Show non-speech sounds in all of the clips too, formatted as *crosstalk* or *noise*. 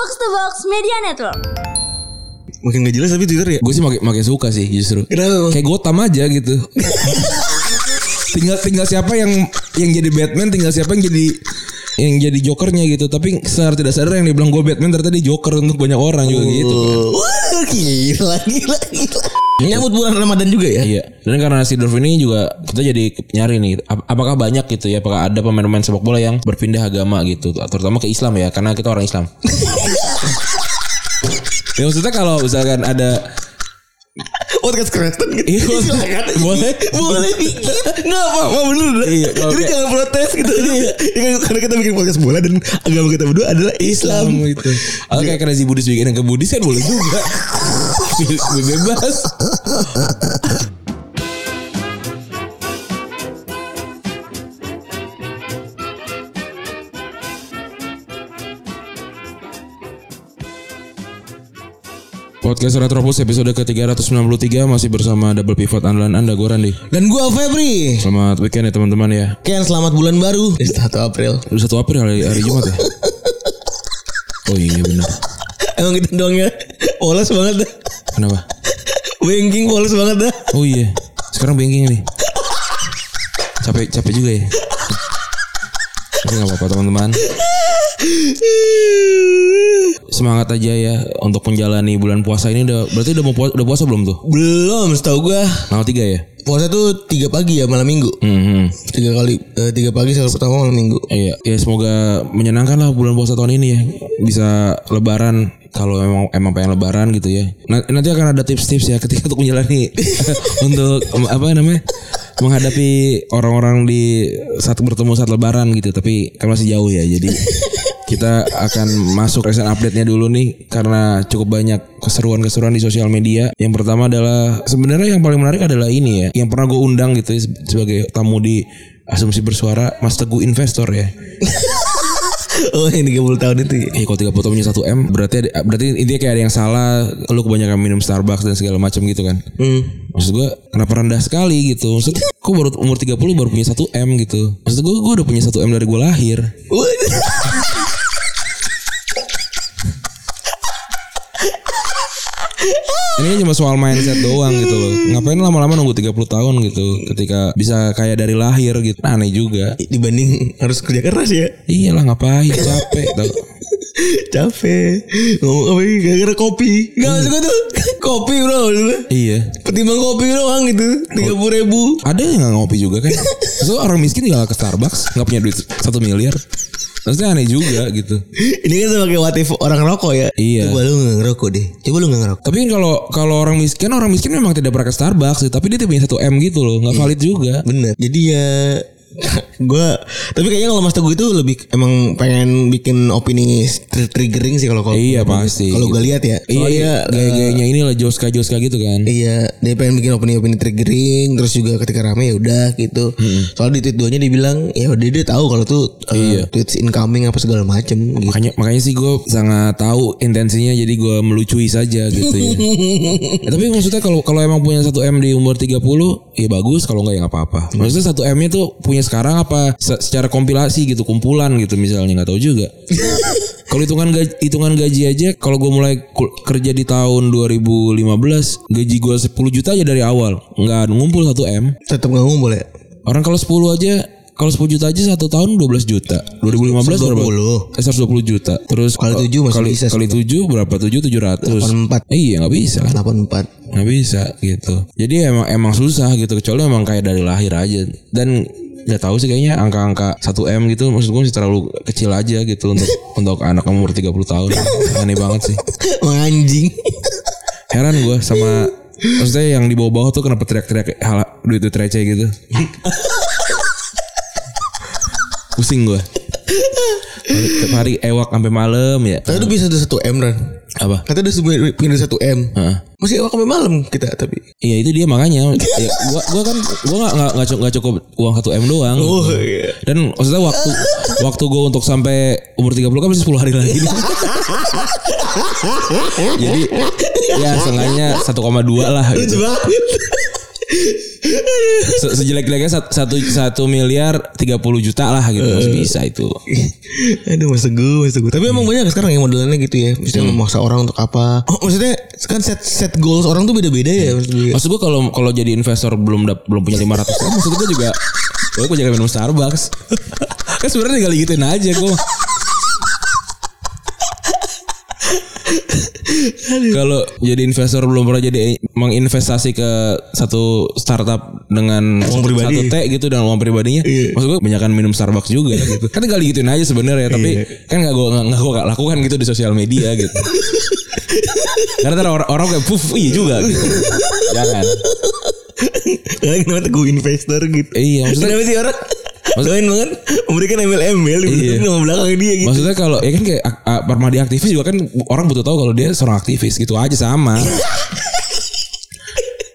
Box to Box Media Network. Makin gak jelas tapi Twitter ya. Gue sih makin makin suka sih justru. Kenapa? Kayak Gotham aja gitu. *laughs* tinggal tinggal siapa yang yang jadi Batman, tinggal siapa yang jadi yang jadi jokernya gitu. Tapi secara tidak sadar yang dibilang gue Batman ternyata dia joker untuk banyak orang juga gitu. kan. Wah gila gila gila. Nyambut bulan Ramadan juga ya. Iya. Dan karena Sidorf ini juga kita jadi nyari nih ap- apakah banyak gitu ya apakah ada pemain-pemain sepak bola yang berpindah agama gitu terutama ke Islam ya karena kita orang Islam. *laughs* ya maksudnya kalau misalkan ada Podcast Kristen gitu. Iya, Silakan. boleh. Boleh bikin. Enggak apa-apa bener. Iya, Jadi jangan protes gitu. Iya. kan Karena kita bikin podcast bola dan agama kita berdua adalah Islam. itu. Atau kayak kena si Budis bikin yang ke Budis kan boleh juga. Be- *laughs* Bebas. Podcast Retropus episode ke-393 masih bersama double pivot andalan Anda gue Randi. Dan gua Febri. Selamat weekend ya teman-teman ya. Ken selamat bulan baru. *laughs* 1 April. Udah 1 April hari, hari Jumat ya. *laughs* Oh iya benar. Emang kita doang ya. Polos banget dah. Kenapa? Banking polos banget dah. Oh iya. Sekarang banking nih. Capek capek juga ya. Tapi nggak apa-apa teman-teman. *laughs* Semangat aja ya untuk menjalani bulan puasa ini udah berarti udah mau puasa, udah puasa belum tuh? Belum, setahu gua Tanggal 3 ya? puasa tuh tiga pagi ya malam minggu. Hmm, hmm. Tiga kali, eh, tiga pagi sahur pertama malam minggu. Iya, ya semoga menyenangkan lah bulan puasa tahun ini ya. Bisa lebaran kalau emang emang pengen lebaran gitu ya. Nah, Nanti akan ada tips-tips ya ketika untuk menjalani *laughs* untuk apa namanya? menghadapi orang-orang di saat bertemu saat lebaran gitu, tapi kan masih jauh ya. Jadi kita akan masuk recent update-nya dulu nih karena cukup banyak keseruan-keseruan di sosial media. Yang pertama adalah sebenarnya yang paling menarik adalah ini ya, yang pernah gue undang gitu ya, sebagai tamu di asumsi bersuara Mas Teguh investor ya. *laughs* Oh yang 30 tahun itu ya. Eh kalau 30 tahun punya 1 M berarti ada, berarti intinya kayak ada yang salah lu kebanyakan minum Starbucks dan segala macam gitu kan. Hmm. Maksud gua kenapa rendah sekali gitu. Maksud kok baru umur 30 baru punya 1 M gitu. Maksud gua gua udah punya 1 M dari gua lahir. Ini kan cuma soal mindset doang gitu loh. Ngapain lama-lama nunggu 30 tahun gitu ketika bisa kayak dari lahir gitu. Nah, aneh juga. Dibanding harus kerja keras ya. Iyalah ngapain capek tau. *laughs* Capek. Ngomong apa ini gara-gara kopi. Gak maksud gue tuh kopi bro. Iya. Ketimbang kopi doang gitu. Tiga puluh ribu. Ada yang nggak ngopi juga kan? *laughs* So orang miskin tinggal ke Starbucks nggak punya duit satu miliar. Maksudnya aneh juga *laughs* gitu. Ini kan sebagai what if orang rokok ya. Iya. Coba lu gak ngerokok deh. Coba lu gak ngerokok. Tapi kan kalau kalau orang miskin orang miskin memang tidak pernah ke Starbucks sih, tapi dia punya satu M gitu loh, nggak valid juga. Bener. Jadi ya *laughs* gue tapi kayaknya kalau Mas Teguh itu lebih emang pengen bikin opini tr- triggering sih kalau kalau Iya pasti. kalau gue lihat ya Iya, soalnya gaya-gayanya ini lah Joska Joska gitu kan. Iya, dia pengen bikin opini-opini triggering, terus juga ketika rame ya udah gitu. Soal di tweet duanya dibilang ya udah dia tahu kalau tuh uh, Iya. tweets incoming apa segala macem gitu. Makanya makanya sih gue sangat tahu intensinya jadi gue melucui saja gitu ya. Ya, *laughs* tapi maksudnya kalau kalau emang punya satu M di umur 30 ya bagus kalau nggak ya nggak apa-apa. Maksudnya satu M-nya tuh punya sekarang apa se- secara kompilasi gitu kumpulan gitu misalnya nggak tahu juga. *laughs* kalau hitungan gaji, hitungan gaji aja kalau gue mulai kerja di tahun 2015 gaji gue 10 juta aja dari awal nggak ngumpul satu M. Tetap nggak ngumpul ya? Orang kalau 10 aja kalau 10 juta aja satu tahun 12 juta. 2015 berapa? 120. Eh, 120 juta. Terus Kali ka- tujuh masih kali, bisa Kali 7 berapa? 7 700. 84. Eh, iya nggak bisa. 84. Nggak bisa gitu. Jadi emang emang susah gitu kecuali emang kayak dari lahir aja. Dan nggak tahu sih kayaknya angka-angka 1 M gitu maksud gue masih terlalu kecil aja gitu untuk *laughs* untuk anak umur 30 tahun. Aneh banget sih. *laughs* Anjing. Heran gue sama maksudnya yang di bawah-bawah tuh kenapa teriak-teriak hal duit duit receh gitu. *laughs* Pusing gue. Tiap hari ewak sampai malam ya. Tapi udah bisa udah 1 M Ran. Apa? Kata udah sebenarnya pindah 1 M. Heeh. Masih awak sampai malam kita tapi. Iya itu dia makanya. ya, gua gua kan gua nggak nggak nggak cukup, cukup uang 1 m doang. Oh iya. Dan maksudnya waktu waktu gua untuk sampai umur 30 kan masih 10 hari lagi. *laughs* Jadi ya seenggaknya 1,2 lah gitu. Se- Sejelek-jeleknya sat- satu satu miliar 30 juta lah gitu masih bisa itu. *laughs* Aduh mas teguh mas teguh. Tapi emang banyak sekarang yang modelannya gitu ya. Maksudnya memaksa orang untuk apa? Oh maksudnya kan set set goals orang tuh beda-beda ya maksud gue. Maksud gue kalau kalau jadi investor belum belum punya 500 m maksud gue juga gue gue jangan minum Starbucks. *laughs* kan sebenarnya tinggal gituin aja gue. Kalau jadi investor belum pernah jadi menginvestasi ke satu startup dengan Uang pribadi. satu T gitu dan uang pribadinya, Iya. maksud gue banyakan minum Starbucks juga gitu. *laughs* Kan tinggal gituin aja sebenarnya, tapi kan nggak gue nggak gue lakukan gitu di sosial media gitu. *laughs* Karena ntar orang, orang kayak puf iya juga gitu. *laughs* Jangan. Karena kenapa teguh investor gitu. Iya, maksudnya- Kenapa sih orang doain banget memberikan email-email Iya. di nama belakang dia gitu. Maksudnya kalau ya kan kayak ak- a- permadi aktivis juga kan orang butuh tahu kalau dia seorang aktivis gitu aja sama. *laughs*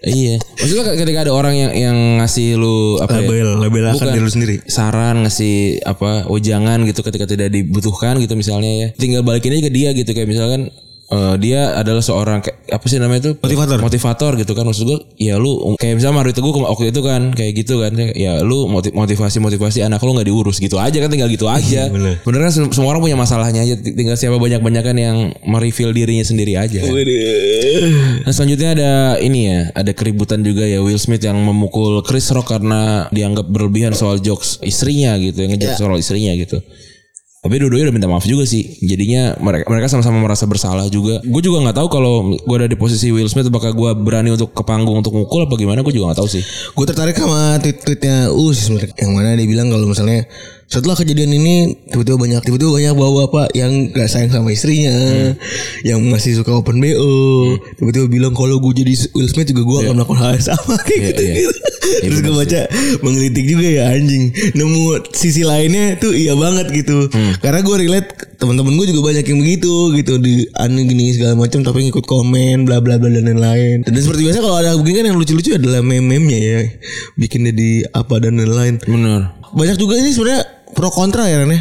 iya. Maksudnya ketika ada orang yang yang ngasih lu apa ya? Label, label akan diri lu sendiri. Saran ngasih apa wejangan gitu ketika tidak dibutuhkan gitu misalnya ya. Tinggal balikin aja ke dia gitu kayak misalkan eh, dia adalah seorang kayak apa sih namanya itu Motivator. motivator gitu kan maksud gue ya lu kayak misalnya Mario Teguh waktu itu kan kayak gitu kan ya lu motivasi motivasi anak lu nggak diurus gitu aja kan tinggal gitu aja Bener. bener kan sem- semua orang punya masalahnya aja tinggal siapa banyak banyakan yang mereveal dirinya sendiri aja kan. Nah selanjutnya ada ini ya ada keributan juga ya Will Smith yang memukul Chris Rock karena dianggap berlebihan soal jokes istrinya gitu yang ngejok soal istrinya gitu tapi dua-duanya udah minta maaf juga sih. Jadinya mereka mereka sama-sama merasa bersalah juga. Gue juga nggak tahu kalau gue ada di posisi Will Smith apakah gue berani untuk ke panggung untuk mukul apa gimana gue juga nggak tahu sih. Gue tertarik sama tweet-tweetnya Us yang mana dia bilang kalau misalnya setelah kejadian ini tiba-tiba banyak tiba-tiba banyak bapak-bapak yang gak sayang sama istrinya, yang masih suka open BO, tiba-tiba bilang kalau gue jadi Will Smith juga gue akan melakukan hal yang *laughs* sama kayak Iya, gitu. iya. gitu. Terus gue baca mengkritik juga ya anjing. Nemu sisi lainnya tuh iya banget gitu. Karena gue relate teman-teman gue juga banyak yang begitu gitu di aneh gini segala macam tapi ngikut komen bla bla bla dan lain-lain. Dan seperti biasa kalau ada begini kan yang lucu-lucu adalah meme-memnya ya. Bikin jadi apa dan lain-lain. bener Banyak juga sih sebenarnya pro kontra ya Ren ya.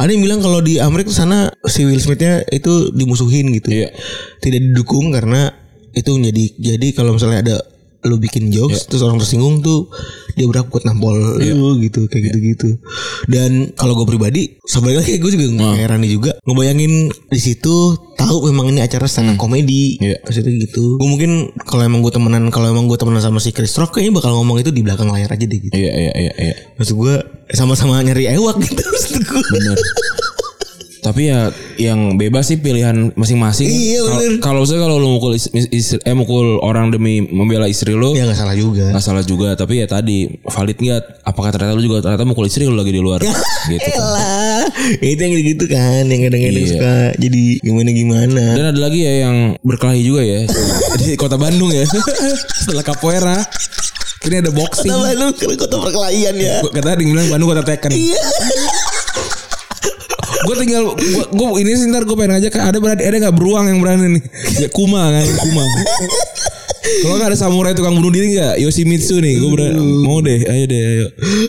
Ada yang bilang kalau di Amerika sana si Will Smithnya itu dimusuhin gitu. Iya. Tidak didukung karena itu jadi jadi kalau misalnya ada lu bikin jokes terus orang tersinggung tuh dia berhak buat nampol lu gitu kayak gitu-gitu. Dan kalau gue pribadi sebenarnya gue juga heran juga ngebayangin di situ tahu memang ini acara stand up komedi. Iya. Maksudnya gitu. Gue mungkin kalau emang gue temenan kalau emang gue temenan sama si Chris Rock kayaknya bakal ngomong itu di belakang layar aja deh gitu. iya iya iya iya Maksud gue sama-sama nyari ewak gitu *laughs* maksud gue. bener tapi ya yang bebas sih pilihan masing-masing Iya, Kalau- bener. kalau saya kalau lu mukul is- istri, eh mukul orang demi membela istri lu Ya gak salah juga. nggak salah juga tapi ya tadi valid nggak apakah ternyata lu juga ternyata mukul istri lu lagi di luar *laughs* gitu kan. Elah, itu yang gitu kan yang kadang-kadang Iya. suka jadi gimana gimana. dan ada lagi ya yang berkelahi juga ya *laughs* di kota Bandung ya *laughs* setelah capoeira ini ada boxing Kota Bandung kan kota perkelahian ya. kata ada yang bilang Bandung kota Tekken Iya. Gue tinggal gue, gue ini sih ntar gue pengen ngajak ada berani ada nggak beruang yang berani nih? Ya, Kuma kan Kuma. Kalau nggak ada samurai tukang bunuh diri nggak? Yoshimitsu nih gue berani. Mau deh ayo deh ayo.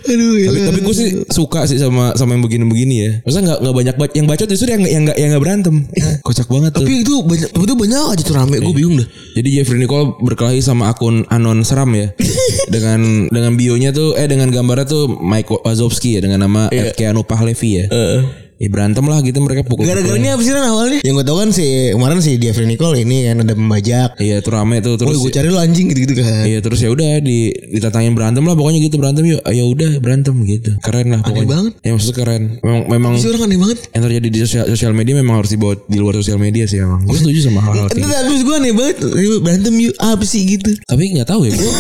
Aduh ya. tapi, tapi gue sih suka sih sama sama yang begini-begini ya. Maksudnya nggak nggak banyak banget yang bacot justru yang yang nggak yang nggak berantem. Kocak banget tuh. Tapi itu banyak itu banyak aja tuh rame gue bingung dah. jadi Jeffrey Nicole berkelahi sama akun anon seram ya. *laughs* Dengan dengan bionya tuh eh dengan gambarnya tuh Mike Wazowski ya dengan nama Ed Keanu Pahlevi ya Ya berantem lah gitu mereka pukul Gara-garanya apa sih Ran awalnya? Yang gue tau kan si kemarin si Jeffrey Nicole ini kan ada pembajak. Iya tuh rame tuh Oh, terus gue cari lu anjing gitu-gitu kan. Iya terus ya udah di ditatangin berantem lah pokoknya gitu berantem yuk ya udah berantem gitu keren lah pokoknya banget. ya maksudnya keren memang memang Si orang aneh banget. yang terjadi di sosial, sosial media memang harus dibawa di luar sosial media sih emang gue setuju sama hal-hal Itu gitu. habis gue aneh banget. Berantem yuk apa sih gitu. tapi nggak tahu ya gue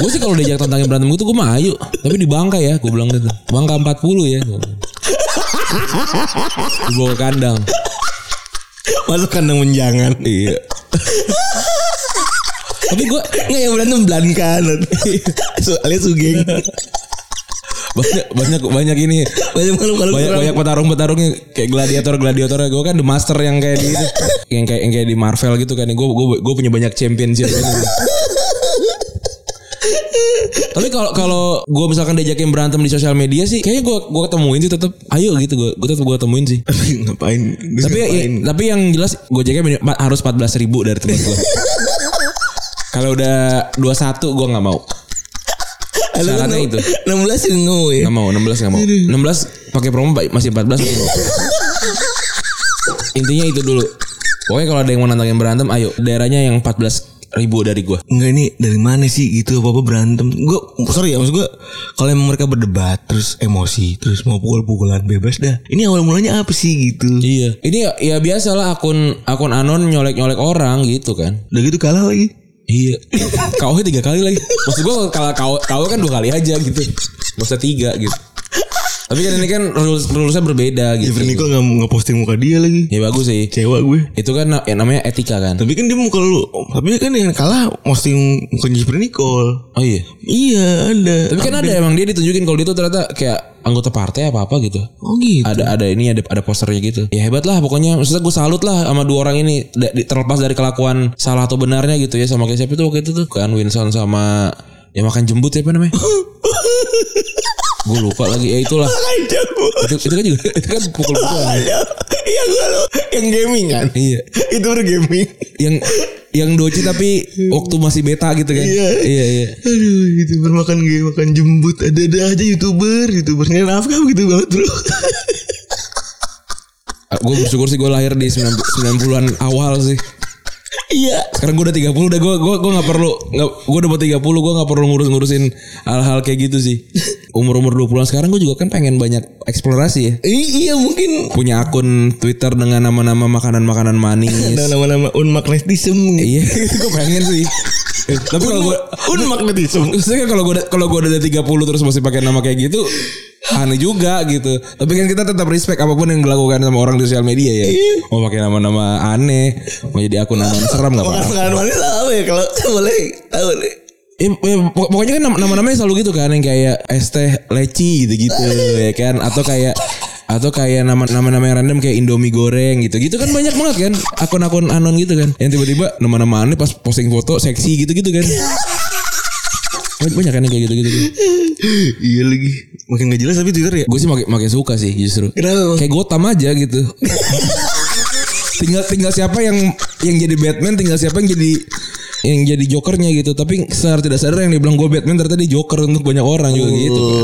gue sih kalau diajak tantangin berantem gitu gue mah ayo tapi di bangka ya gue bilang gitu bangka 40 ya dibawa ke kandang Masuk kandang menjangan. iya tapi gue Nggak yang berantem belankan. Su- alias sugeng. banyak banyak banyak ini Banyak malu kalau banyak banyak petarung petarungnya kayak gladiator gladiator gue kan the master yang kayak di itu yang kayak yang kayak di Marvel gitu kan gue gue gue punya banyak championship gitu. Tapi kalau kalau gue misalkan diajakin berantem di sosial media sih kayaknya gue gue ketemuin sih tetap ayo gitu gue gue tetap gue ketemuin sih Tapi *laughs* ngapain? Terus tapi ngapain? tapi yang jelas gue jaga harus 14 ribu dari temen gue *laughs* kalau udah 21 gue nggak mau Syaratnya itu. 16 yang ngomong ya. Gak mau 16 gak mau 16 pakai promo masih 14 tapi nggak. Intinya itu dulu Pokoknya kalau ada yang mau nantangin berantem Ayo daerahnya yang 14 ribu dari gua. Enggak ini dari mana sih? Gitu apa apa berantem. Gue sorry ya maksud gue kalau emang mereka berdebat terus emosi terus mau pukul-pukulan bebas dah. Ini awal mulanya apa sih gitu? Iya. Ini ya, ya biasalah akun akun anon nyolek-nyolek orang gitu kan. Udah gitu kalah lagi. Iya. *laughs* Nya tiga kali lagi. Maksud gua kalau KO, KO kan dua kali aja gitu. Usah tiga gitu Tapi kan ini kan rules, rulesnya berbeda gitu. Jeffrey Nicole nggak nggak posting muka dia lagi. Ya bagus sih. Cewek gue. Itu kan yang namanya etika kan. Tapi kan dia muka lu tapi kan yang kalah posting muka Jeffrey Nicole. Oh iya? Iya ada. Tapi kan ada emang dia ditunjukin kalau dia tuh ternyata kayak anggota partai apa apa gitu. oh gitu. Ada ada ini ada ada posternya gitu. Ya hebat lah pokoknya. Maksudnya gue salut lah sama dua orang ini. Terlepas dari kelakuan salah atau benarnya gitu ya sama kayak siapa tuh waktu itu tuh. Kan Winson sama yang makan jembut siapa namanya? *laughs* gue lupa lagi ya itulah. Itu, itu kan juga itu kan pukul-pukulan iya gue lo yang gaming kan? Iya. Itu udah gaming. Yang yang doci tapi waktu masih beta gitu kan? Iya. iya iya. Aduh, youtuber makan game makan jembut. Ada-ada aja youtuber, youtubernya nafkah gitu banget bro. gue bersyukur sih gue lahir di 90 90-an awal sih Iya. Sekarang gue udah 30 udah gue gue gue nggak perlu nggak gue udah mau 30 gue nggak perlu ngurus-ngurusin hal-hal kayak gitu sih. *laughs* Umur-umur 20-an sekarang gue juga kan pengen banyak eksplorasi ya. I- iya mungkin Punya akun Twitter dengan nama-nama makanan-makanan manis. ada *laughs* nama-nama unmagnetism. iya, *laughs* gue pengen sih. Eh, Tapi kalau gue unmagnetism. Maksudnya kan kalau gue kalau gue udah 30 terus masih pakai nama kayak gitu aneh juga gitu. Tapi kan kita tetap respect apa pun yang dilakukan sama orang di sosial media ya. Mau pakai nama-nama aneh, mau jadi akun nama *laughs* seram nggak apa-apa. makanan manis apa ya kalau *laughs* boleh tahu nih. Ya, ya, pok- pokoknya kan nama- nama-namanya selalu gitu kan yang kayak es teh leci gitu-gitu *laughs* ya kan atau kayak atau kayak nama nama-nama yang random kayak Indomie goreng gitu. Gitu kan banyak banget kan akun-akun anon gitu kan. Yang tiba-tiba nama-nama aneh pas posting foto seksi gitu-gitu kan. Banyak kan yang kayak gitu-gitu. iya lagi. Makin gak jelas tapi Twitter ya. Gue sih makin makin suka sih justru. Kenapa? Kayak Gotham aja gitu. tinggal tinggal siapa yang yang jadi Batman, tinggal siapa yang jadi yang jadi jokernya gitu. Tapi secara tidak sadar yang dibilang gue Batman ternyata dia joker untuk banyak orang juga gitu kan.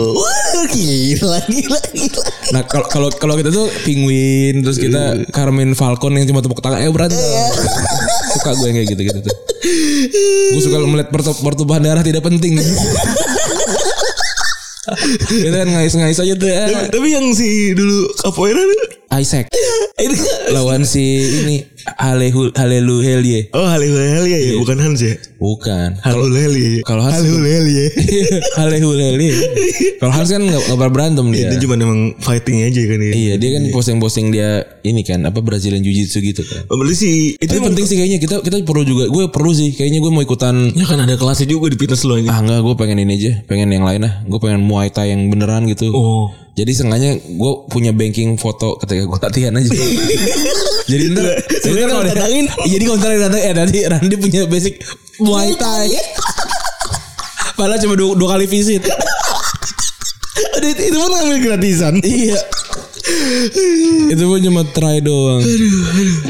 Gila gila gila. Nah kalau kalau kalau kita tuh penguin terus kita Carmen Falcon yang cuma tepuk tangan eh berantem. suka gue yang kayak gitu gitu tuh. Gue suka melihat pertu- pertumpahan darah tidak penting. Kita kan ngais-ngais aja tuh. Tapi, eh. tapi yang si dulu capoeira tuh Isaac itu lawan si ini Halehu Helie. Oh Haleluya ya, bukan Hans ya. Bukan. Haleluya. Kalau Hans- Haleluya. *laughs* Halehu Helie. Kalau Hans kan nggak nggak pernah berantem dia. Itu cuma emang fighting aja kan ya. Iya dia kan posting-posting dia ini kan apa Brazilian Jiu Jitsu gitu kan. Oh, Berarti sih itu penting sih kayaknya kita kita perlu juga gue perlu sih kayaknya gue mau ikutan Ya kan ada kelasnya juga di fitness lo ini. ah enggak gue pengen ini aja pengen yang lain ah gue pengen muay thai yang beneran gitu Oh. Jadi sengaja gue punya banking foto ketika gue latihan aja *laughs* jadi ntar jadi kalau datangin. jadi kalau ntar datang eh nanti Randy punya basic muay thai padahal cuma dua, dua kali visit itu pun ngambil gratisan. iya itu pun cuma try doang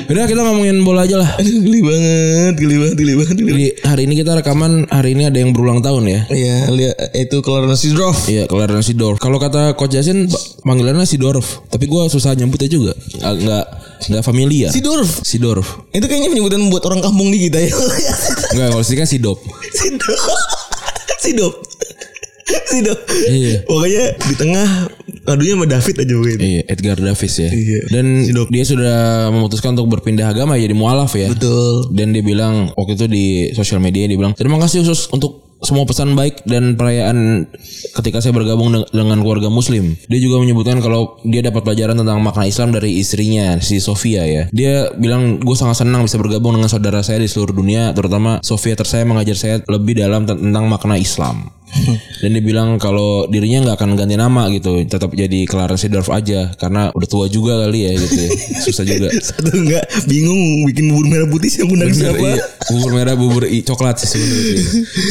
udah kita ngomongin bola aja lah Aduh, geli banget, geli banget, geli banget. Geli. Jadi hari ini kita rekaman hari ini ada yang berulang tahun ya Iya, lihat itu Clarence Seedorf. Iya, Clarence Sidorf. Kalau kata Coach Jasin pa- panggilannya Sidorf, tapi gue susah nyebutnya juga. Nggak nggak nggak familiar. Seedorf. Sidorf. Itu kayaknya penyebutan buat orang kampung di kita ya. Enggak, kalau sih kan Sidop. Sidorf. *laughs* Sidorf. Sidorf. Iya. Pokoknya di tengah adunya sama David aja mungkin. Iya, Edgar Davis ya. Iya. Dan Sidorf. dia sudah memutuskan untuk berpindah agama jadi mualaf ya. Betul. Dan dia bilang waktu itu di sosial media dia bilang terima kasih khusus untuk semua pesan baik dan perayaan ketika saya bergabung de- dengan keluarga muslim. Dia juga menyebutkan kalau dia dapat pelajaran tentang makna Islam dari istrinya si Sofia ya. Dia bilang gue sangat senang bisa bergabung dengan saudara saya di seluruh dunia terutama Sofia tersayang mengajar saya lebih dalam ten- tentang makna Islam. *laughs* Dan dia bilang kalau dirinya nggak akan ganti nama gitu, tetap jadi Clarence Seedorf aja karena udah tua juga kali ya gitu ya. *laughs* Susah juga. Satu enggak bingung bikin bubur merah putih siapa undang Bener, siapa. iya. Bubur merah, bubur i, coklat sih sebenarnya. itu.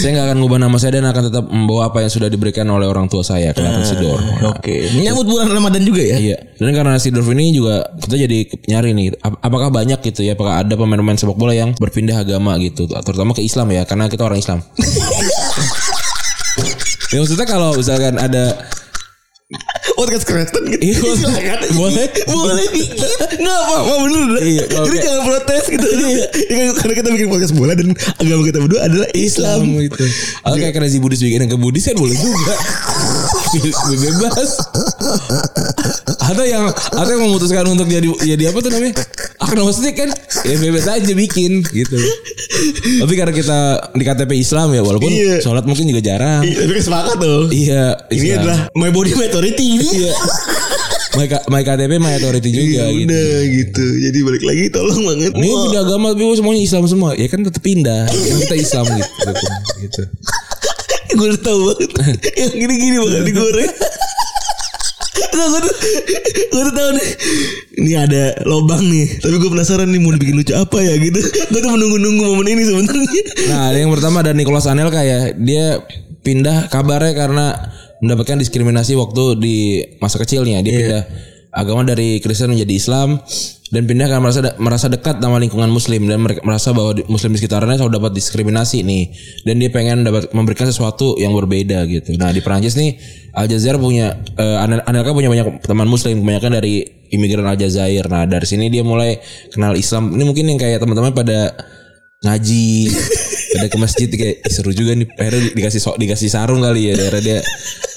saya nggak akan ngubah nama saya dan akan tetap membawa apa yang sudah diberikan oleh orang tua saya, Clarence Seedorf. Oke. Menyambut bulan Ramadan juga ya. Iya. Dan karena Seedorf ini juga kita jadi nyari nih, ap- apakah banyak gitu ya, apakah ada pemain-pemain sepak bola yang berpindah agama gitu, terutama ke Islam ya, karena kita orang Islam. *laughs* Ya maksudnya kalau misalkan ada Podcast Kristen gitu. Iya, Silakan. boleh. Boleh bikin. Enggak apa-apa bener. Iya, Jadi jangan protes gitu. Iya, kan karena kita bikin podcast bola dan agama kita berdua adalah Islam. gitu. Atau kayak Crazy Buddhis bikin yang ke Buddhis kan boleh juga. *laughs* Bebas. Ada yang ada yang memutuskan untuk jadi jadi apa tuh namanya? Agnostik kan? Ya bebas aja bikin gitu. Tapi karena kita di KTP Islam ya walaupun Iya. sholat mungkin juga jarang. Iya, Tapi sepakat tuh. Iya, Ini Islam. adalah my body my authority ini. Iya. My, my KTP my authority juga Iya, gitu. udah gitu. Jadi balik lagi tolong banget. Ini pindah agama tapi semuanya Islam semua. Ya kan tetap pindah. Kan kita Islam gitu. gitu. Gue udah tahu banget. *laughs* Yang gini-gini bakal digoreng. Gue tuh, gue tuh tahu nih. Ini ada lobang nih. Tapi gue penasaran nih Mau dibikin lucu apa ya gitu. Gue tuh menunggu-nunggu momen ini sebenarnya. Nah, yang pertama ada Nicholas Anelka ya. Dia pindah kabarnya karena mendapatkan diskriminasi waktu di masa kecilnya. Dia pindah agama dari Kristen menjadi Islam dan pindah karena merasa merasa dekat sama lingkungan Muslim dan mereka merasa bahwa di- Muslim di sekitarnya selalu dapat diskriminasi nih dan dia pengen dapat memberikan sesuatu yang berbeda gitu. Nah di Perancis nih Aljazair punya eh, Anel- Anelka punya banyak teman Muslim kebanyakan dari imigran Aljazair. Nah dari sini dia mulai kenal Islam. Ini mungkin yang kayak teman-teman pada ngaji *laughs* pada ke masjid kayak "Ih, seru juga nih akhirnya di- dikasih so, dikasih sarung kali ya akhirnya dia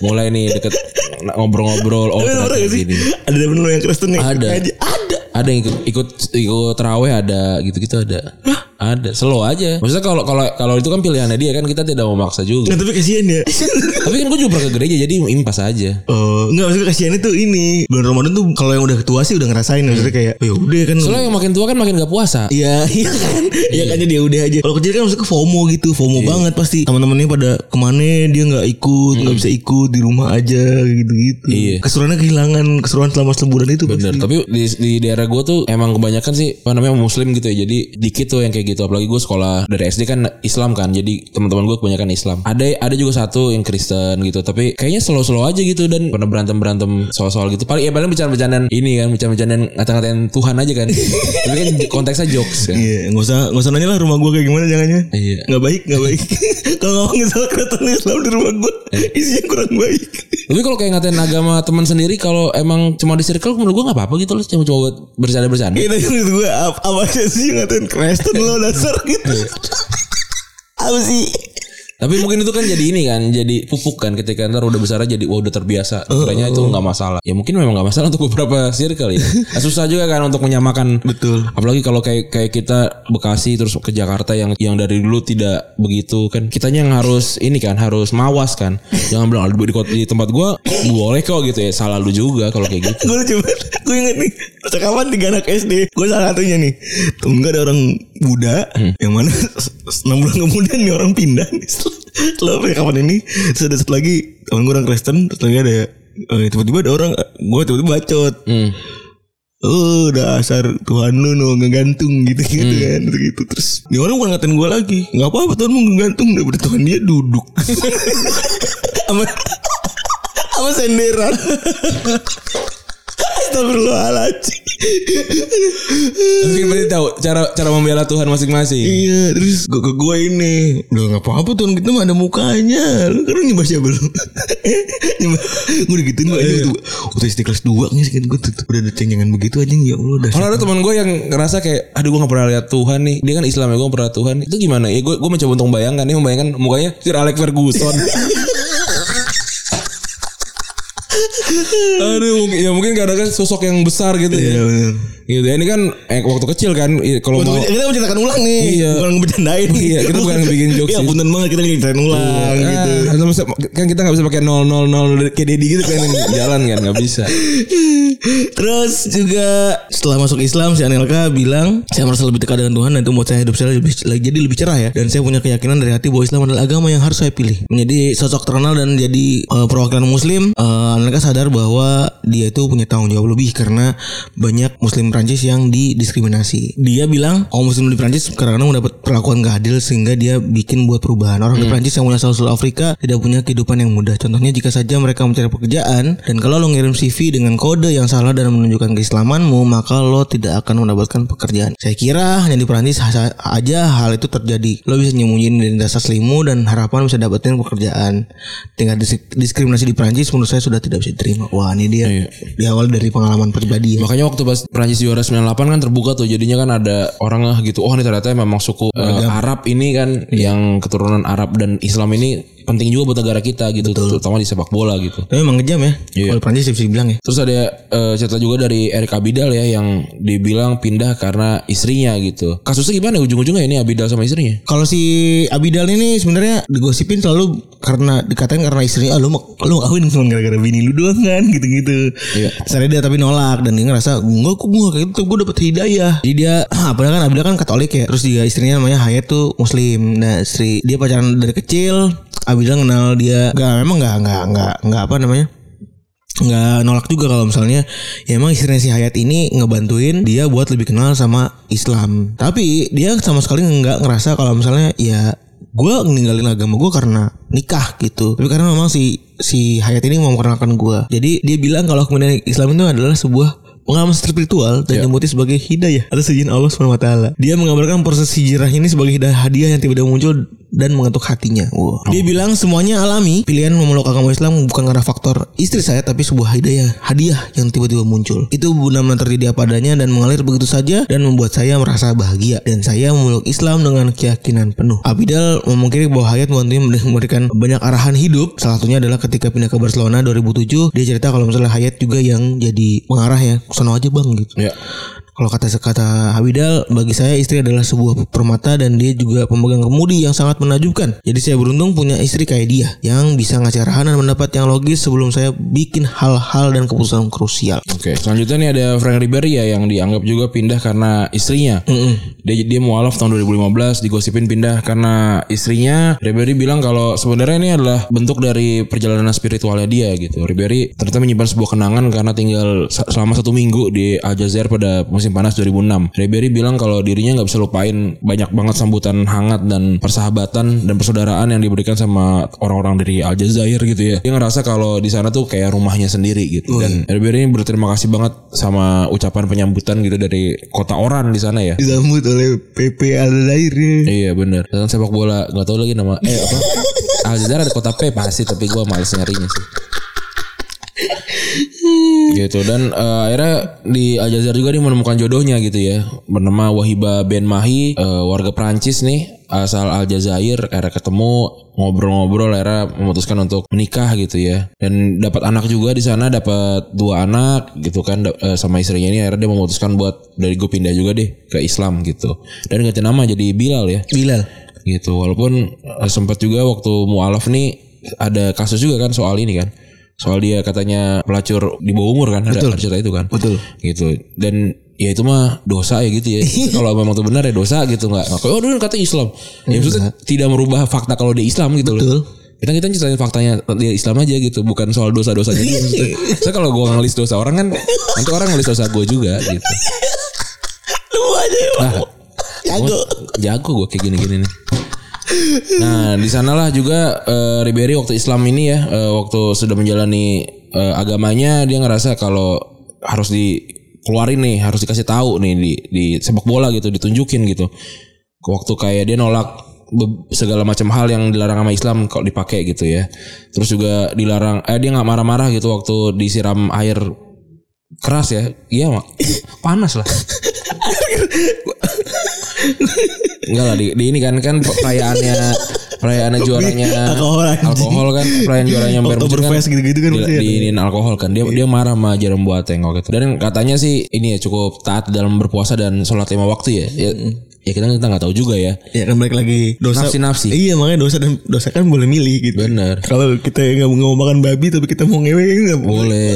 mulai nih deket ngobrol-ngobrol oh Ada ternyata gini Ada yang Kristen nih Ada. Ngaji. Ada ada yang ikut ikut ikut teraweh ada gitu-gitu ada ada slow aja maksudnya kalau kalau kalau itu kan pilihannya dia kan kita tidak mau maksa juga Nah tapi kasihan ya *laughs* tapi kan gue juga pernah ke gereja jadi impas aja Oh, enggak maksudnya kasihannya tuh ini bulan Ramadan tuh kalau yang udah tua sih udah ngerasain maksudnya kayak ya udah kan soalnya yang makin tua kan makin gak puasa Iya, *laughs* iya kan. Iya kan jadi ya udah aja. Kalau kecil kan maksudnya FOMO gitu, FOMO banget pasti. Teman-temannya pada ke mana dia nggak ikut, nggak bisa ikut di rumah aja gitu-gitu. Iya. Keseruannya kehilangan keseruan selama sebulan itu. Bener, pasti. tapi di, di daerah gue tuh emang kebanyakan sih apa namanya muslim gitu ya. Jadi dikit tuh yang kayak gitu. Apalagi gue sekolah dari SD kan Islam kan. Jadi teman-teman gue kebanyakan Islam. Ada ada juga satu yang Kristen gitu. Tapi kayaknya slow-slow aja gitu dan pernah berantem-berantem soal-soal gitu. Paling ya paling bicara-bercandaan ini kan, bicara-bercandaan ngata-ngatain Tuhan aja kan. *laughs* tapi kan konteksnya jokes kan. Iya, nggak usah nggak usah nanya lah rumah gue kayak gimana jangannya. Iya. Nggak baik, nggak baik. *laughs* Kalau ngomongin soal keratan Islam di rumah gue, Iya. isinya kurang baik. Tapi kalau kayak ngatain agama teman sendiri kalau emang cuma di circle menurut gue nggak apa-apa gitu loh cuma coba buat bercanda-bercanda. Kita menurut gue apa, sih ngatain Kristen lo dasar gitu. Iya. apa sih? Tapi mungkin itu kan jadi ini kan, jadi pupuk kan ketika ntar udah besar jadi wah udah terbiasa. Kiranya itu nggak masalah. Ya mungkin memang nggak masalah untuk beberapa circle ya. *laughs* Nah, susah juga kan untuk menyamakan. Betul. Apalagi kalau kayak kayak kita Bekasi terus ke Jakarta yang yang dari dulu tidak begitu kan. Kitanya yang harus ini kan harus mawas kan. Jangan bilang "Ah, di, kota- di tempat gua boleh kok gitu ya. Salah lu juga kalau kayak gitu. *laughs* gue banget gue inget nih kapan tiga anak SD gue salah satunya nih gue ada orang Buddha yang mana *laughs* enam bulan kemudian nih orang pindah nih *laughs* setelah percakapan ini? Terus ada satu lagi temen gue orang Kristen terus lagi ada eh, tiba-tiba ada orang gue tiba-tiba bacot. Hmm. Oh dasar Tuhan lu no ngegantung gitu gitu kan terus gitu. Terus ini orang bukan ngatain gue lagi nggak apa-apa Tuhan mau ngegantung daripada Tuhan dia duduk. *laughs* Sama sama senderan *laughs* Astagfirullahaladzim Mungkin berarti tahu cara cara membela Tuhan masing-masing. Iya terus gue ke gue ini Udah gak apa-apa Tuhan kita mah ada mukanya Lu kan nyembah siapa lu *laughs* Nyembah Gue udah gituin gue aja Udah SD kelas 2 nih kan Gue Udah ada cengengan begitu aja Ya Allah dasar Kalau ada teman gue yang ngerasa kayak aduh gue gak pernah lihat Tuhan nih. Dia kan Islam ya gue gak pernah Tuhan. Itu gimana? Ya gue gue mencoba untuk membayangkan nih membayangkan mukanya Sir Alex Ferguson. *laughs* aduh ya mungkin karena kan sosok yang besar gitu Iya ya. bener Gitu ya. Ini kan eh, waktu kecil kan kalau mau kita menceritakan ulang nih Iya. Bukan ngebecandain Iya, kita bukan bikin jokes Iya punten banget kita ngeceritain ulang gitu Ah, bisa- kan kita gak bisa pakai 000 kayak Dedi gitu kan jalan kan nggak bisa. Terus juga setelah masuk Islam si Anelka bilang saya merasa lebih dekat dengan Tuhan dan itu membuat saya hidup saya lebih jadi lebih cerah ya dan saya punya keyakinan dari hati bahwa Islam adalah agama yang harus saya pilih. Menjadi sosok terkenal dan jadi eh, perwakilan Muslim, eh, Anelka sadar sadar bahwa dia itu punya tanggung jawab lebih karena banyak muslim Prancis yang didiskriminasi. Dia bilang kaum muslim di Prancis karena mendapat perlakuan gak adil sehingga dia bikin buat perubahan. Orang di Prancis yang punya asal Afrika tidak punya kehidupan yang mudah. Contohnya jika saja mereka mencari pekerjaan dan kalau lo ngirim CV dengan kode yang salah dan menunjukkan keislamanmu, maka lo tidak akan mendapatkan pekerjaan. Saya kira hanya di Prancis aja hal itu terjadi. Lo bisa nyembunyiin identitas aslimu dan harapan bisa dapetin pekerjaan. Tingkat dis- diskriminasi di Prancis menurut saya sudah tidak bisa diterima. Wah ini dia. Di awal dari pengalaman pribadi ya. Makanya waktu pas Prancis juara 98 kan terbuka tuh jadinya kan ada orang lah gitu. Oh ini ternyata memang suku eh, Arab ini kan yang keturunan Arab dan Islam ini penting juga buat negara kita gitu. Terutama di sepak bola gitu. Tapi emang kejam ya. Iya. Kalau Prancis bisa dibilang ya. Terus ada eh, cerita juga dari Erik Abidal ya yang dibilang pindah karena istrinya gitu. Kasusnya gimana ujung-ujungnya ini Abidal sama istrinya? Kalau si Abidal ini sebenarnya digosipin selalu karena dikatain karena istrinya ah lu lu kawin cuma gara-gara bini lu doang kan gitu-gitu. Iya. Saya dia tapi nolak dan dia ngerasa enggak kok gue kayak gitu gue dapet hidayah. Jadi dia *clears throat* apa kan Abidal kan Katolik ya. Terus dia istrinya namanya Hayat tuh Muslim. Nah istri dia pacaran dari kecil. Abidal kenal dia. Enggak memang enggak enggak enggak enggak apa namanya? Nggak nolak juga kalau misalnya ya emang istrinya si Hayat ini ngebantuin dia buat lebih kenal sama Islam. Tapi dia sama sekali nggak ngerasa kalau misalnya ya gue ninggalin agama gue karena nikah gitu. Tapi karena memang si si Hayat ini mau memperkenalkan gue jadi dia bilang kalau kemudian Islam itu adalah sebuah pengalaman spiritual dan dimuti sebagai hidayah atas izin Allah SWT. Dia menggambarkan proses hijrah ini sebagai hidayah hadiah yang tiba-tiba muncul dan mengetuk hatinya. Wah. Dia bilang semuanya alami. Pilihan memeluk agama Islam bukan karena faktor istri saya tapi sebuah hidayah hadiah yang tiba-tiba muncul. Itu benar-benar terjadi apa adanya dan mengalir begitu saja dan membuat saya merasa bahagia dan saya memeluk Islam dengan keyakinan penuh. Abidal memungkiri bahwa Hayat membantunya memberikan banyak arahan hidup. Salah satunya adalah ketika pindah ke Barcelona 2007 dia cerita kalau misalnya Hayat juga yang jadi pengarah ya. Sono aja bang gitu. Ya. Kalau kata kata Habidal, bagi saya istri adalah sebuah permata dan dia juga pemegang kemudi yang sangat menakjubkan. Jadi saya beruntung punya istri kayak dia yang bisa ngasih arahan dan pendapat yang logis sebelum saya bikin hal-hal dan keputusan krusial. Oke, selanjutnya nih ada Frank Ribery ya yang dianggap juga pindah karena istrinya. Dia dia mualaf tahun 2015 digosipin pindah karena istrinya. Ribery bilang kalau sebenarnya ini adalah bentuk dari perjalanan spiritualnya dia gitu. Ribery ternyata menyimpan sebuah kenangan karena tinggal selama satu minggu di Aljazair pada musim panas 2006. Ribery bilang kalau dirinya nggak bisa lupain banyak banget sambutan hangat dan persahabatan dan persaudaraan yang diberikan sama orang-orang dari Aljazair gitu ya. Dia ngerasa kalau di sana tuh kayak rumahnya sendiri gitu. Dan Ribery berterima kasih banget sama ucapan penyambutan gitu dari kota Oran di sana ya. Disambut oleh PP Aldair. Iya bener Dan sepak bola nggak tahu lagi nama Eh apa Aljazair ada kota P pasti Tapi gue males nyarinya sih gitu dan eh, akhirnya di Aljazair juga dia menemukan jodohnya gitu ya. Bernama Wahiba Ben Mahi eh, warga Prancis nih asal Aljazair akhirnya ketemu ngobrol-ngobrol akhirnya memutuskan untuk menikah gitu ya. Dan dapat anak juga di sana dapat dua anak gitu kan eh, sama istrinya ini akhirnya dia memutuskan buat dari gue pindah juga deh ke Islam gitu. Dan ganti nama jadi Bilal ya. Bilal. gitu walaupun sempat juga waktu mualaf nih ada kasus juga kan soal ini kan soal dia katanya pelacur di bawah umur kan ada, ada cerita itu kan Betul. gitu dan ya itu mah dosa ya gitu ya *laughs* kalau memang itu benar ya dosa gitu nggak oh dulu kata Islam ya maksudnya tidak merubah fakta kalau dia Islam gitu Betul. loh kita kita ceritain faktanya dia Islam aja gitu bukan soal dia *laughs* maksudnya. Saya kalau gue ngelis dosa orang kan nanti orang ngelis dosa gue juga gitu Lu aja ya. Nah, Jago. jago gue kayak gini-gini nih. Nah, di sanalah juga eh, Ribery waktu Islam ini ya, eh, waktu sudah menjalani eh, agamanya dia ngerasa kalau harus dikeluarin nih, harus dikasih tahu nih di di sepak bola gitu, ditunjukin gitu. Waktu kayak dia nolak segala macam hal yang dilarang sama Islam kok dipakai gitu ya. Terus juga dilarang eh dia nggak marah-marah gitu waktu disiram air keras ya. Iya, Mak. Panas lah. *laughs* Enggak lah di, di ini kan kan perayaannya perayaannya juaranya Alkohol, anjing. alkohol kan perayaan juaranya Oktoberfest gitu-gitu kan di, diinin alkohol kan. Dia dia marah sama Jerome Boateng waktu itu. Dan katanya sih ini ya cukup taat dalam berpuasa dan sholat lima waktu ya. Ya, ya kita kita nggak tahu juga ya Ya kan balik lagi dosa. Nafsi-nafsi. Iya makanya dosa dan dosa kan boleh milih gitu. Bener. Kalau kita nggak mau makan babi tapi kita mau ngewe *laughs* kan nggak boleh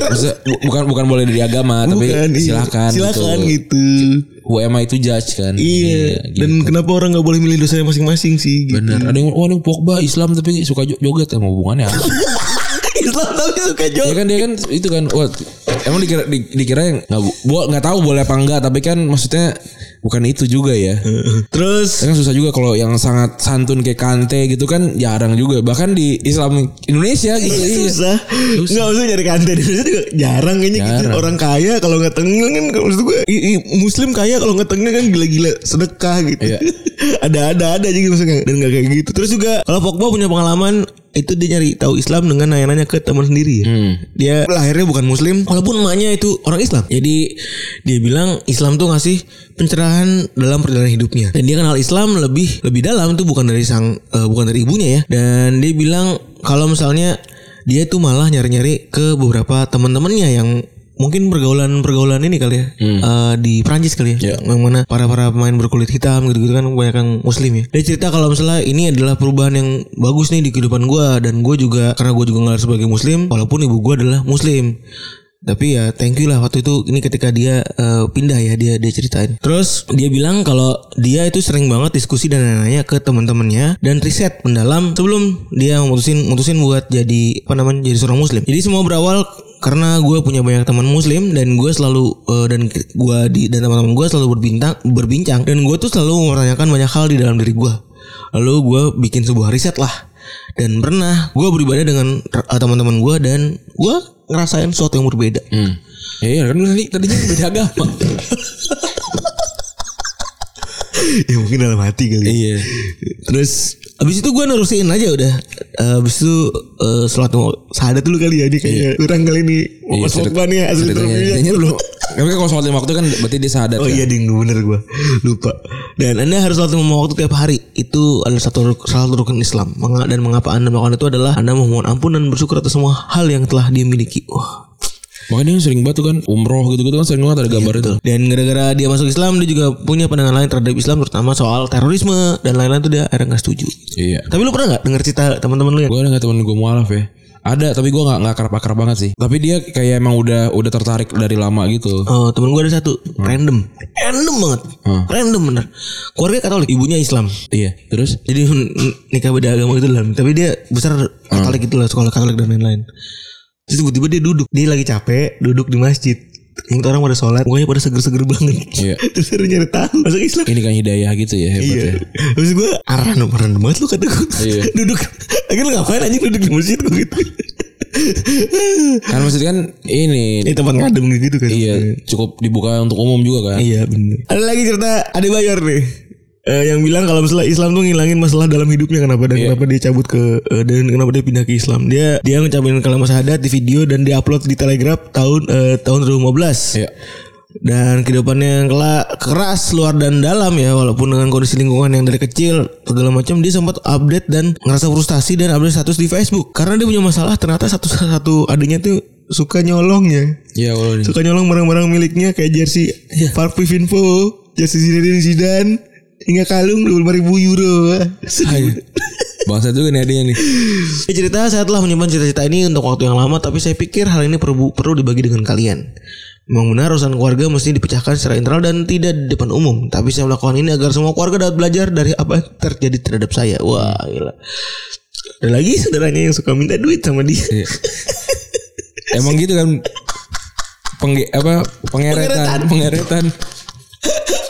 Maksudnya, bu- bukan bukan boleh dari agama tapi Bukan, iya. silakan Silakan gitu. gitu. Who am I to judge kan Iya. gitu. Dan kenapa orang nggak boleh milih dosanya masing-masing sih? Gitu. Bener. Ada yang wah ini Pogba Islam tapi suka jo- joget ya mau hubungannya? *laughs* Islam tapi suka Ya joke. kan dia kan itu kan wah, emang dikira di- dikira yang nggak gua nggak tahu boleh apa enggak tapi kan maksudnya bukan itu juga ya. *laughs* Terus kan susah juga kalau yang sangat santun kayak Kante gitu kan jarang juga bahkan di Islam Indonesia gitu. iya. susah. Enggak usah nyari kantin di Indonesia juga jarang kayaknya gitu. Jarang. Orang kaya kalau nggak tengah kan maksud gue i- i- muslim kaya kalau nggak tengah kan gila-gila sedekah gitu. Iya. ada ada ada aja gitu maksudnya dan nggak kayak gitu. Terus juga kalau Pogba punya pengalaman itu dia nyari tahu Islam dengan nanya-nanya ke teman sendiri ya. Hmm. Dia lahirnya bukan muslim walaupun emaknya itu orang Islam. Jadi dia bilang Islam tuh ngasih pencerahan dalam perjalanan hidupnya. Dan dia kenal Islam lebih lebih dalam tuh bukan dari sang eh, bukan dari ibunya ya. Dan dia bilang kalau misalnya dia tuh malah nyari-nyari ke beberapa teman-temannya yang mungkin pergaulan-pergaulan ini kali ya eh, di Prancis kali ya, yang mana para para pemain berkulit hitam gitu-gitu kan banyak yang muslim ya. Dia cerita kalau misalnya ini adalah perubahan yang bagus nih di kehidupan gua dan gue juga karena gue juga ngelar sebagai muslim walaupun ibu gua adalah muslim. Tapi ya thank you lah waktu itu ini ketika dia eh, pindah ya dia dia ceritain. Terus dia bilang kalau dia itu sering banget diskusi dan nanya ke teman-temannya dan riset mendalam sebelum dia memutusin mutusin buat jadi apa namanya jadi seorang muslim. Jadi semua berawal karena gue punya banyak teman muslim dan gue selalu eh, dan gue di dan teman-teman gue selalu berbintang berbincang dan gue tuh selalu mempertanyakan banyak hal di dalam diri gue. Lalu gue bikin sebuah riset lah dan pernah gue beribadah dengan eh, teman-teman gue dan gue ngerasain sesuatu yang berbeda. Hmm. Ya iya kan tadi tadinya beda agama. *laughs* ya mungkin dalam hati kali. iya. Terus abis itu gue nerusin aja udah. Eh, Abis itu uh, sholat mau sahadat dulu kali ya ini kayaknya kurang kali nih. Iya, Mas Pogba nih asli ceritanya belum. Tapi kalau sholat lima waktu kan berarti dia sadar. Oh kan? iya ding bener gue lupa. Dan anda harus sholat lima waktu tiap hari. Itu adalah satu salah satu rukun Islam. Dan mengapa anda melakukan itu adalah anda memohon ampun dan bersyukur atas semua hal yang telah dia miliki. Wah Makanya dia sering banget tuh kan umroh gitu-gitu kan sering banget ada gambar itu. Dan gara-gara dia masuk Islam dia juga punya pandangan lain terhadap Islam terutama soal terorisme dan lain-lain tuh dia akhirnya nggak setuju. Iya. Tapi lu pernah nggak denger cerita teman-teman lu yang Gue ada nggak temen gue mualaf ya. Ada tapi gue nggak nggak akrab akrab banget sih. Tapi dia kayak emang udah udah tertarik dari lama gitu. Oh temen gue ada satu random, random banget, Hmm. random bener. Keluarga Katolik, ibunya Islam. Iya. Terus? Jadi *laughs* nikah beda agama gitu lah. Tapi dia besar Katolik gitu lah, sekolah Katolik dan lain-lain. Terus tiba-tiba dia duduk, dia lagi capek, duduk di masjid. Yang orang pada sholat, mukanya pada seger-seger banget. Iya. *laughs* Terus dia nyari tahu masuk Islam. Ini kan hidayah gitu ya hebat Iya. ya. Terus gue aran aran banget lu kata gue. Iya. *laughs* duduk. Akhirnya lu ngapain anjing duduk di masjid gue gitu. *laughs* Kan maksudnya kan ini Ini tempat ngadem gitu kan. iya cukup dibuka untuk umum juga kan. Iya bener. Ada lagi cerita Ade Bayor nih. Eh, yang bilang kalau misalnya Islam tuh ngilangin masalah dalam hidupnya kenapa dan kenapa dia cabut ke eh, dan kenapa dia pindah ke Islam. Dia dia ngucapin kalimat syahadat di video dan dia upload di Telegram tahun eh, tahun 2015. Iya. Dan kehidupannya yang keras luar dan dalam ya walaupun dengan kondisi lingkungan yang dari kecil segala macam dia sempat update dan ngerasa frustasi dan update status di Facebook karena dia punya masalah ternyata satu satu adanya tuh suka nyolongnya Iya kalau ini. suka nyolong barang-barang miliknya kayak jersey Park Vivinfo, jersey Zinedine Zidane, hingga kalung 25 ribu euro. Bangsa juga nih adanya nih. Ya, cerita saya telah menyimpan cerita-cerita ini untuk waktu yang lama, tapi saya pikir hal ini perlu perlu dibagi dengan kalian. Memang benar urusan keluarga mesti dipecahkan secara internal dan tidak di depan umum. Tapi saya melakukan ini agar semua keluarga dapat belajar dari apa yang terjadi terhadap saya. Wah, gila. Ada lagi saudaranya yang suka minta duit sama dia. Iya. Emang gitu kan pengge apa pengeretan pengeretan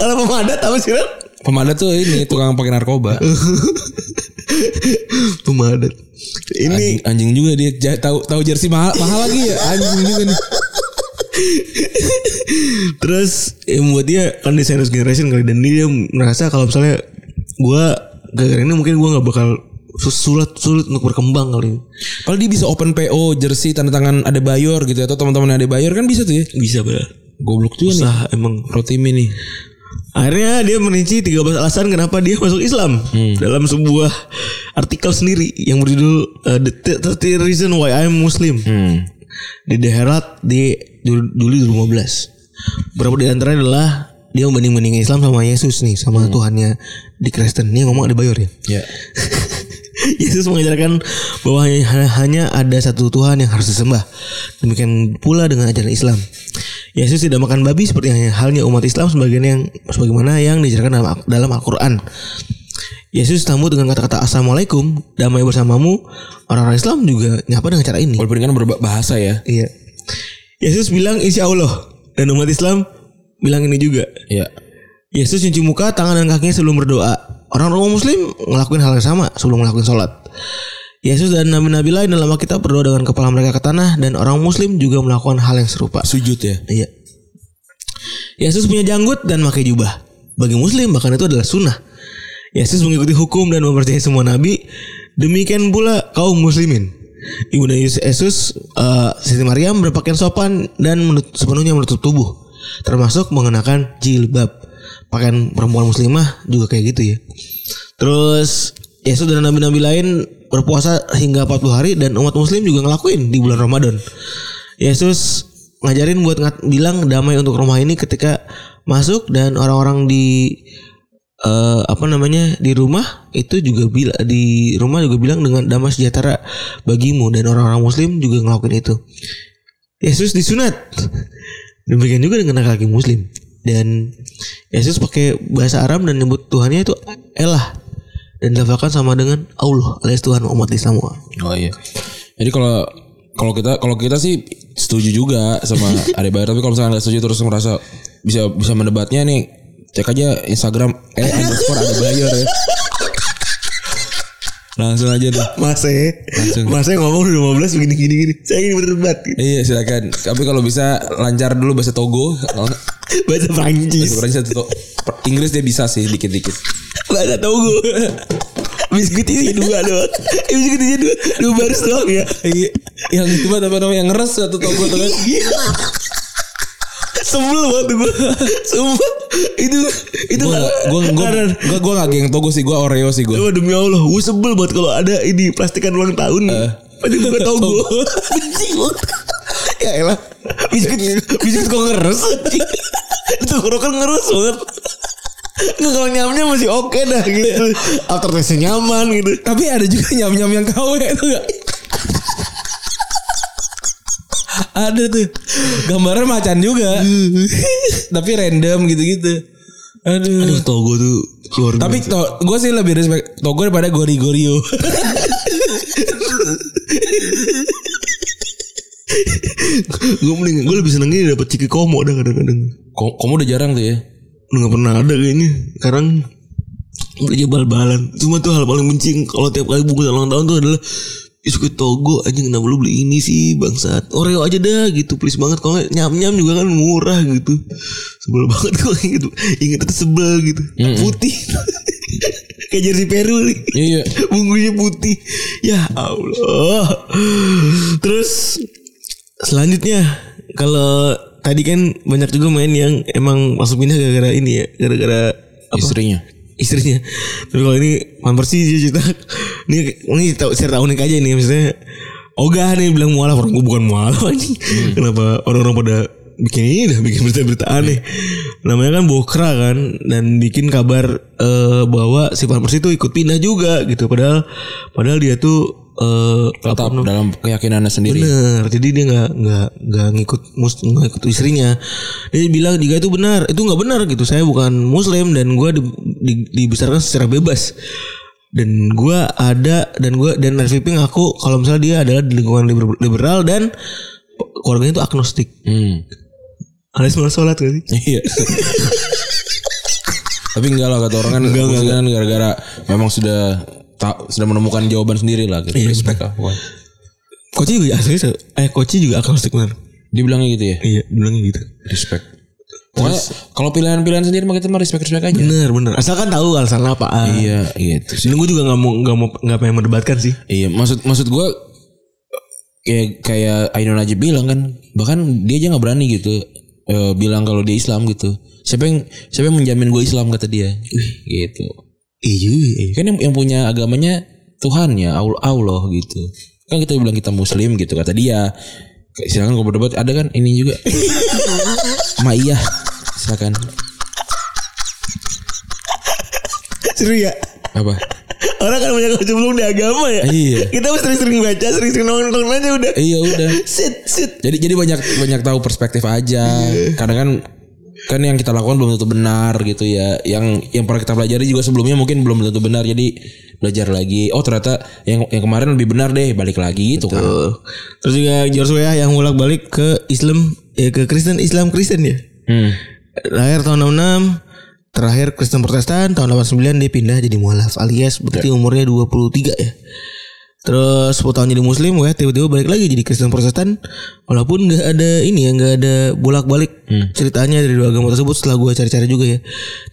Kalau pemadat apa sih? Pemadat tuh ini tukang pakai narkoba *laughs* Pemadat. Ini anjing, anjing juga dia tahu tahu jersey mahal mahal lagi ya anjing juga nih *laughs* Terus yang membuat dia kan designers generation kali dan dia merasa kalau misalnya gue gara-gara ini mungkin gue nggak bakal sulit sulit untuk berkembang kali. kalau dia bisa open PO jersey tanda tangan ada Bayor gitu ya, atau teman-teman ada Bayor kan bisa tuh ya Bisa benar. goblok juga nih Usaha emang. pro tim ini Akhirnya dia merinci 13 alasan kenapa dia masuk Islam dalam sebuah artikel sendiri yang berjudul uh, The 30 Reason Why I'm Muslim hmm. di The Herald di Jul- Juli 2015. Beberapa di antaranya adalah dia membanding-bandingin Islam sama Yesus nih sama Tuhannya di Kristen. Ini ngomong ada Bayor ya. ya *laughs* Yesus mengajarkan bahwa hanya, ada satu Tuhan yang harus disembah. Demikian pula dengan ajaran Islam. Yesus tidak makan babi seperti halnya umat Islam sebagian yang sebagaimana yang diajarkan dalam, dalam Al-Qur'an. Yesus sambut dengan kata-kata Assalamualaikum, damai bersamamu. Orang-orang Islam juga nyapa dengan cara ini. Walaupun kan berbahasa ya. Iya. Yesus bilang insya Allah. Dan umat Islam bilang ini juga. Iya. Yesus cuci muka, tangan dan kakinya sebelum berdoa. Orang-orang muslim ngelakuin hal yang sama sebelum ngelakuin sholat. Yesus dan nabi-nabi lain dalam Alkitab berdoa dengan kepala mereka ke tanah dan orang muslim juga melakukan hal yang serupa. Sujud ya. Iya. Yesus punya janggut dan pakai jubah. Bagi muslim bahkan itu adalah sunnah. Yesus mengikuti hukum dan mempercayai semua nabi. Demikian pula kaum muslimin. Ibunda Yesus eh, Siti Maryam berpakaian sopan dan menut- sepenuhnya menutup tubuh. Termasuk mengenakan jilbab. Pakaian perempuan muslimah juga kayak gitu ya. Terus Yesus dan nabi-nabi lain berpuasa hingga 40 hari dan umat muslim juga ngelakuin di bulan Ramadan. Yesus ngajarin buat ngat- bilang damai untuk rumah ini ketika masuk dan orang-orang di eh, apa namanya di rumah itu juga bila di rumah juga bilang dengan damai sejahtera bagimu dan orang-orang muslim juga ngelakuin itu. Yesus disunat. *laughs* Demikian juga dengan laki-laki muslim. Dan Yesus pakai bahasa Arab dan nyebut Tuhannya itu Elah dan dilafalkan sama dengan Allah alias Tuhan umat Islam. Oh iya. Jadi kalau kalau kita kalau kita sih setuju juga sama *laughs* Ade Bayer tapi kalau misalnya nggak setuju terus merasa bisa bisa mendebatnya nih cek aja Instagram eh underscore Ade Bayer ya. Langsung aja deh. Mas e, Langsung. Mas e ngomong udah 15 begini gini gini. Saya ingin berdebat. Gitu. Iya silakan. Tapi kalau bisa lancar dulu bahasa Togo. Kalau nggak, Bahasa Prancis. Satu Inggris dia bisa sih dikit-dikit. Bahasa Togo. Biskuit isi dua doang. Eh, Biskuit isi dua, dua baris doang ya. Iya, yang itu apa namanya yang ngeres satu Togo tuh kan. Sebel banget gue. *laughs* Sumpah. Itu itu Gue gue gue gue gue gak geng Togo sih gue Oreo sih gue. Wah, demi Allah, gue sebel banget kalau ada ini plastikan ulang tahun. Pasti buka *laughs* Togo. Benci banget. ya elah. Biskuit biskuit kok ngeres. Itu kan ngeres banget. Nggak kalau nyamnya masih oke dah gitu. Aftertaste nyaman gitu. Tapi ada juga nyam-nyam yang KW itu gak? *laughs* ada tuh. Gambarnya macan juga. *laughs* Tapi random gitu-gitu. Aduh. Aduh Togo tuh luar Tapi to, gue sih lebih respect Togo daripada Gori Gorio. *laughs* gue mending gue lebih seneng ini dapat ciki komo dah kadang-kadang. Ko- Kamu udah jarang tuh ya? Udah gak pernah ada kayaknya. Sekarang beli bal-balan. Cuma tuh hal paling benci kalau tiap kali bungkus ulang tahun tuh adalah Biskuit Togo anjing kenapa lu beli ini sih bangsat? Oreo aja dah gitu please banget. Kalau nggak nyam-nyam juga kan murah gitu. Sebel banget kok *laughs* gitu. Ingat itu sebel gitu. Putih. *laughs* Kayak jersey Peru nih. Iya. *laughs* Bungkusnya putih. Ya Allah. Terus Selanjutnya Kalau Tadi kan banyak juga main yang Emang masuk pindah gara-gara ini ya Gara-gara? Istrinya. istrinya. Tapi kalau ini Van Persie dia cerita ini ini cerita unik aja nih maksudnya Ogah nih bilang mualaf orang gue bukan mualaf anjing. Kenapa orang-orang pada bikin ini dah bikin berita-berita aneh. Namanya kan Bokra kan dan bikin kabar eh, bahwa si Persie itu ikut pindah juga gitu padahal padahal dia tuh eh Tetap dalam keyakinannya sendiri. Bener, jadi dia nggak nggak nggak ngikut mus nggak ikut istrinya. Dia bilang dia itu benar, itu nggak benar gitu. Saya bukan muslim dan gue di, di- dibesarkan secara bebas. Dan gue ada dan gue dan RVP ngaku kalau misalnya dia adalah di lingkungan liber- liberal dan keluarganya itu agnostik. Hmm. Alias malah sholat gak sih? Iya. Tapi enggak lah kata orang kan enggak, kan gara-gara memang sudah tak sudah menemukan jawaban sendiri lah gitu. Respect lah. Koci juga aslinya eh Koci juga agnostik benar. Dia bilangnya gitu ya. Iya, bilangnya gitu. Respect. Pokoknya kalau pilihan-pilihan sendiri mah kita mah respect respect aja. Bener bener. Asalkan tahu alasan apa. Iya, gitu sih. Dan gue juga nggak mau nggak mau nggak pengen mendebatkan sih. Iya, maksud maksud gua kayak kayak Ainun aja bilang kan, bahkan dia aja nggak berani gitu eh, bilang kalau dia Islam gitu. Siapa yang siapa yang menjamin gue Islam kata dia. gitu. Iya iya. Kan yang, yang punya agamanya Tuhan ya, Allah, Allah gitu. Kan kita bilang kita muslim gitu kata dia. Silakan kalau berdebat ada kan ini juga. *laughs* Ma iya. Silakan. Seru ya. Apa? Orang kan banyak kecemplung di agama ya. Iya. Kita mesti sering-sering baca, sering-sering nonton aja udah. Iya udah. Sit, sit. Jadi jadi banyak banyak tahu perspektif aja. Kadang kan kan yang kita lakukan belum tentu benar gitu ya. Yang yang pernah kita pelajari juga sebelumnya mungkin belum tentu benar. Jadi belajar lagi. Oh ternyata yang yang kemarin lebih benar deh. Balik lagi gitu kan. Terus juga Joshua yang bolak balik ke Islam ya ke Kristen Islam Kristen ya. Hmm. Lahir tahun 66 Terakhir Kristen Protestan tahun 89 dia pindah jadi mualaf alias berarti umurnya 23 ya. Terus 10 tahun jadi muslim ya tiba-tiba balik lagi jadi Kristen Protestan walaupun nggak ada ini ya nggak ada bolak-balik ceritanya dari dua agama tersebut setelah gue cari-cari juga ya.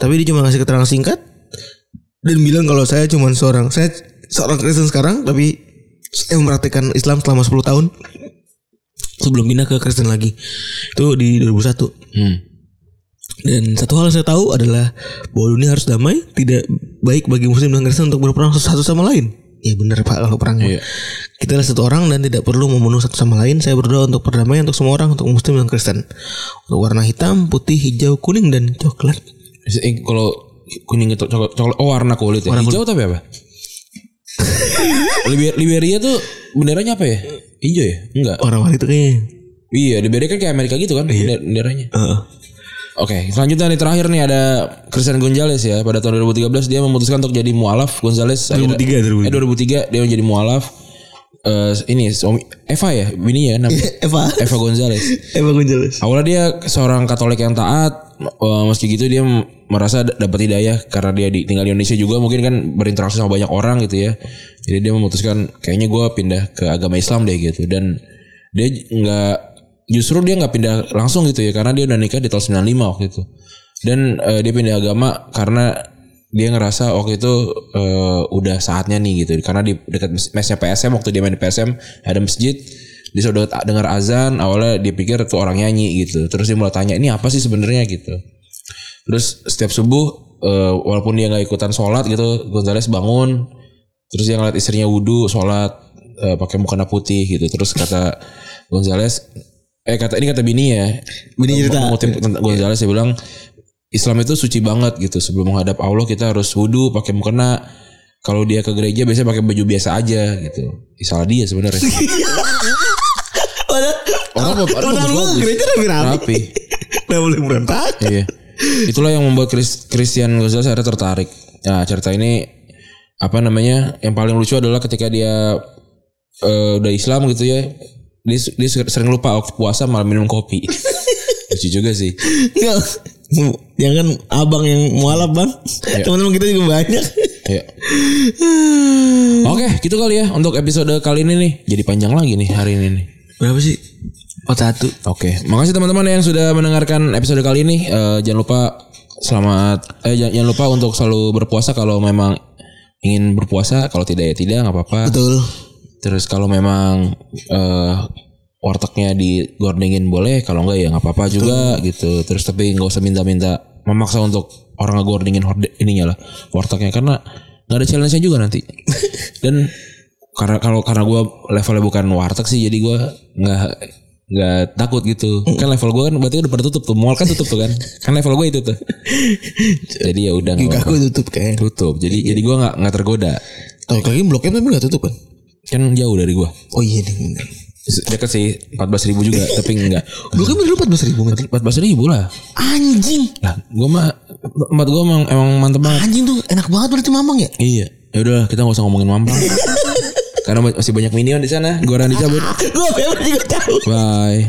Tapi dia cuma ngasih keterangan singkat dan bilang kalau saya cuma seorang saya seorang Kristen sekarang tapi saya mempraktikkan Islam selama 10 tahun sebelum pindah ke Kristen lagi. Itu di 2001. Hmm. Dan satu hal yang saya tahu adalah bahwa dunia harus damai, tidak baik bagi muslim dan Kristen untuk berperang satu sama lain. Ya benar Pak kalau perang. Iya. Kita adalah satu orang dan tidak perlu membunuh satu sama lain. Saya berdoa untuk perdamaian untuk semua orang, untuk muslim dan Kristen. Untuk warna hitam, putih, hijau, kuning dan coklat. Eh, kalau kuning itu coklat, coklat oh warna kulit ya. Hijau tapi apa? Liber- Liberia tuh benderanya apa ya? Hijau ya? Enggak. Orang-orang itu kayaknya. Iya, Liberia kan kayak Amerika gitu kan bender- benderanya. Heeh. Oke, selanjutnya nih terakhir nih ada Christian Gonzalez ya. Pada tahun 2013 dia memutuskan untuk jadi mualaf. Gonzalez 2003, akhirnya- eh 2003 dia menjadi mualaf. Eh ini suami Eva ya, bini ya namanya. *laughs* Eva. Eva Gonzalez. Eva Gonzales. Awalnya dia seorang Katolik yang taat, eh, meski gitu dia merasa dapat hidayah karena dia di, tinggal di Indonesia juga mungkin kan berinteraksi sama banyak orang gitu ya. Jadi dia memutuskan kayaknya gue pindah ke agama Islam deh gitu dan dia nggak justru dia nggak pindah langsung gitu ya karena dia udah nikah di tahun 95 waktu itu. Dan eh, dia pindah agama karena dia ngerasa waktu itu eh, udah saatnya nih gitu. Karena di dekat mes- mesnya PSM waktu dia main di PSM ada masjid dia sudah dengar azan awalnya dia pikir itu orang nyanyi gitu. Terus dia mulai tanya ini apa sih sebenarnya? gitu. Terus setiap subuh eh, walaupun dia nggak ikutan sholat gitu Gonzales bangun terus dia ngeliat istrinya wudhu sholat eh, pakai mukena putih gitu. Terus kata Gonzales eh kata ini kata bini ya. Bini cerita. mengutip tentang Gonzales dia bilang Islam itu suci banget gitu sebelum menghadap Allah kita harus wudhu pakai mukena kalau dia ke gereja biasanya pakai baju biasa aja gitu salah dia sebenarnya *laughs* Orang orang bagus gereja rapi rapi. *laughs* Nggak boleh berantakan. Iya. Itulah yang membuat Chris, Christian Gonzalez akhirnya tertarik. Nah cerita ini apa namanya? Yang paling lucu adalah ketika dia eh, udah Islam gitu ya, dia, dia sering lupa waktu puasa malah minum kopi. *laughs* lucu juga sih. Enggak. Jangan abang yang mualaf bang. Iya. Teman-teman kita juga banyak. Ya. Oke, gitu kali ya untuk episode kali ini nih. Jadi panjang lagi nih hari ini nih. Berapa sih? Oh satu. Oke, makasih teman-teman yang sudah mendengarkan episode kali ini. Eh, jangan lupa selamat eh jangan, jangan lupa untuk selalu berpuasa kalau memang ingin berpuasa. Kalau tidak ya tidak nggak apa-apa. Betul. Terus kalau memang eh wartegnya digordengin boleh, kalau enggak ya nggak apa-apa juga gitu. Terus tapi nggak usah minta-minta memaksa untuk orang ngegordengin ininya lah wartegnya karena nggak ada challenge-nya juga nanti. *laughs* Dan karena kalau karena gue levelnya bukan warteg sih jadi gue nggak nggak takut gitu kan level gue kan berarti udah pada tutup tuh mall kan tutup tuh kan kan level gue itu tuh *laughs* jadi ya udah nggak aku tutup kan. tutup jadi jadi gue nggak nggak tergoda Tahu lagi blok M tapi gak tutup kan? kan jauh dari gue Oh iya nih. Dekat sih 14 ribu juga *laughs* Tapi enggak Blok M dulu 14 ribu men. 14 ribu lah Anjing. Lah gue mah Tempat gue emang, emang mantep banget Anjing tuh enak banget berarti mamang ya. Iya ya udah kita gak usah ngomongin mampang *laughs* Karena masih banyak minion di sana Gue orang dicabut Gue juga tahu. Bye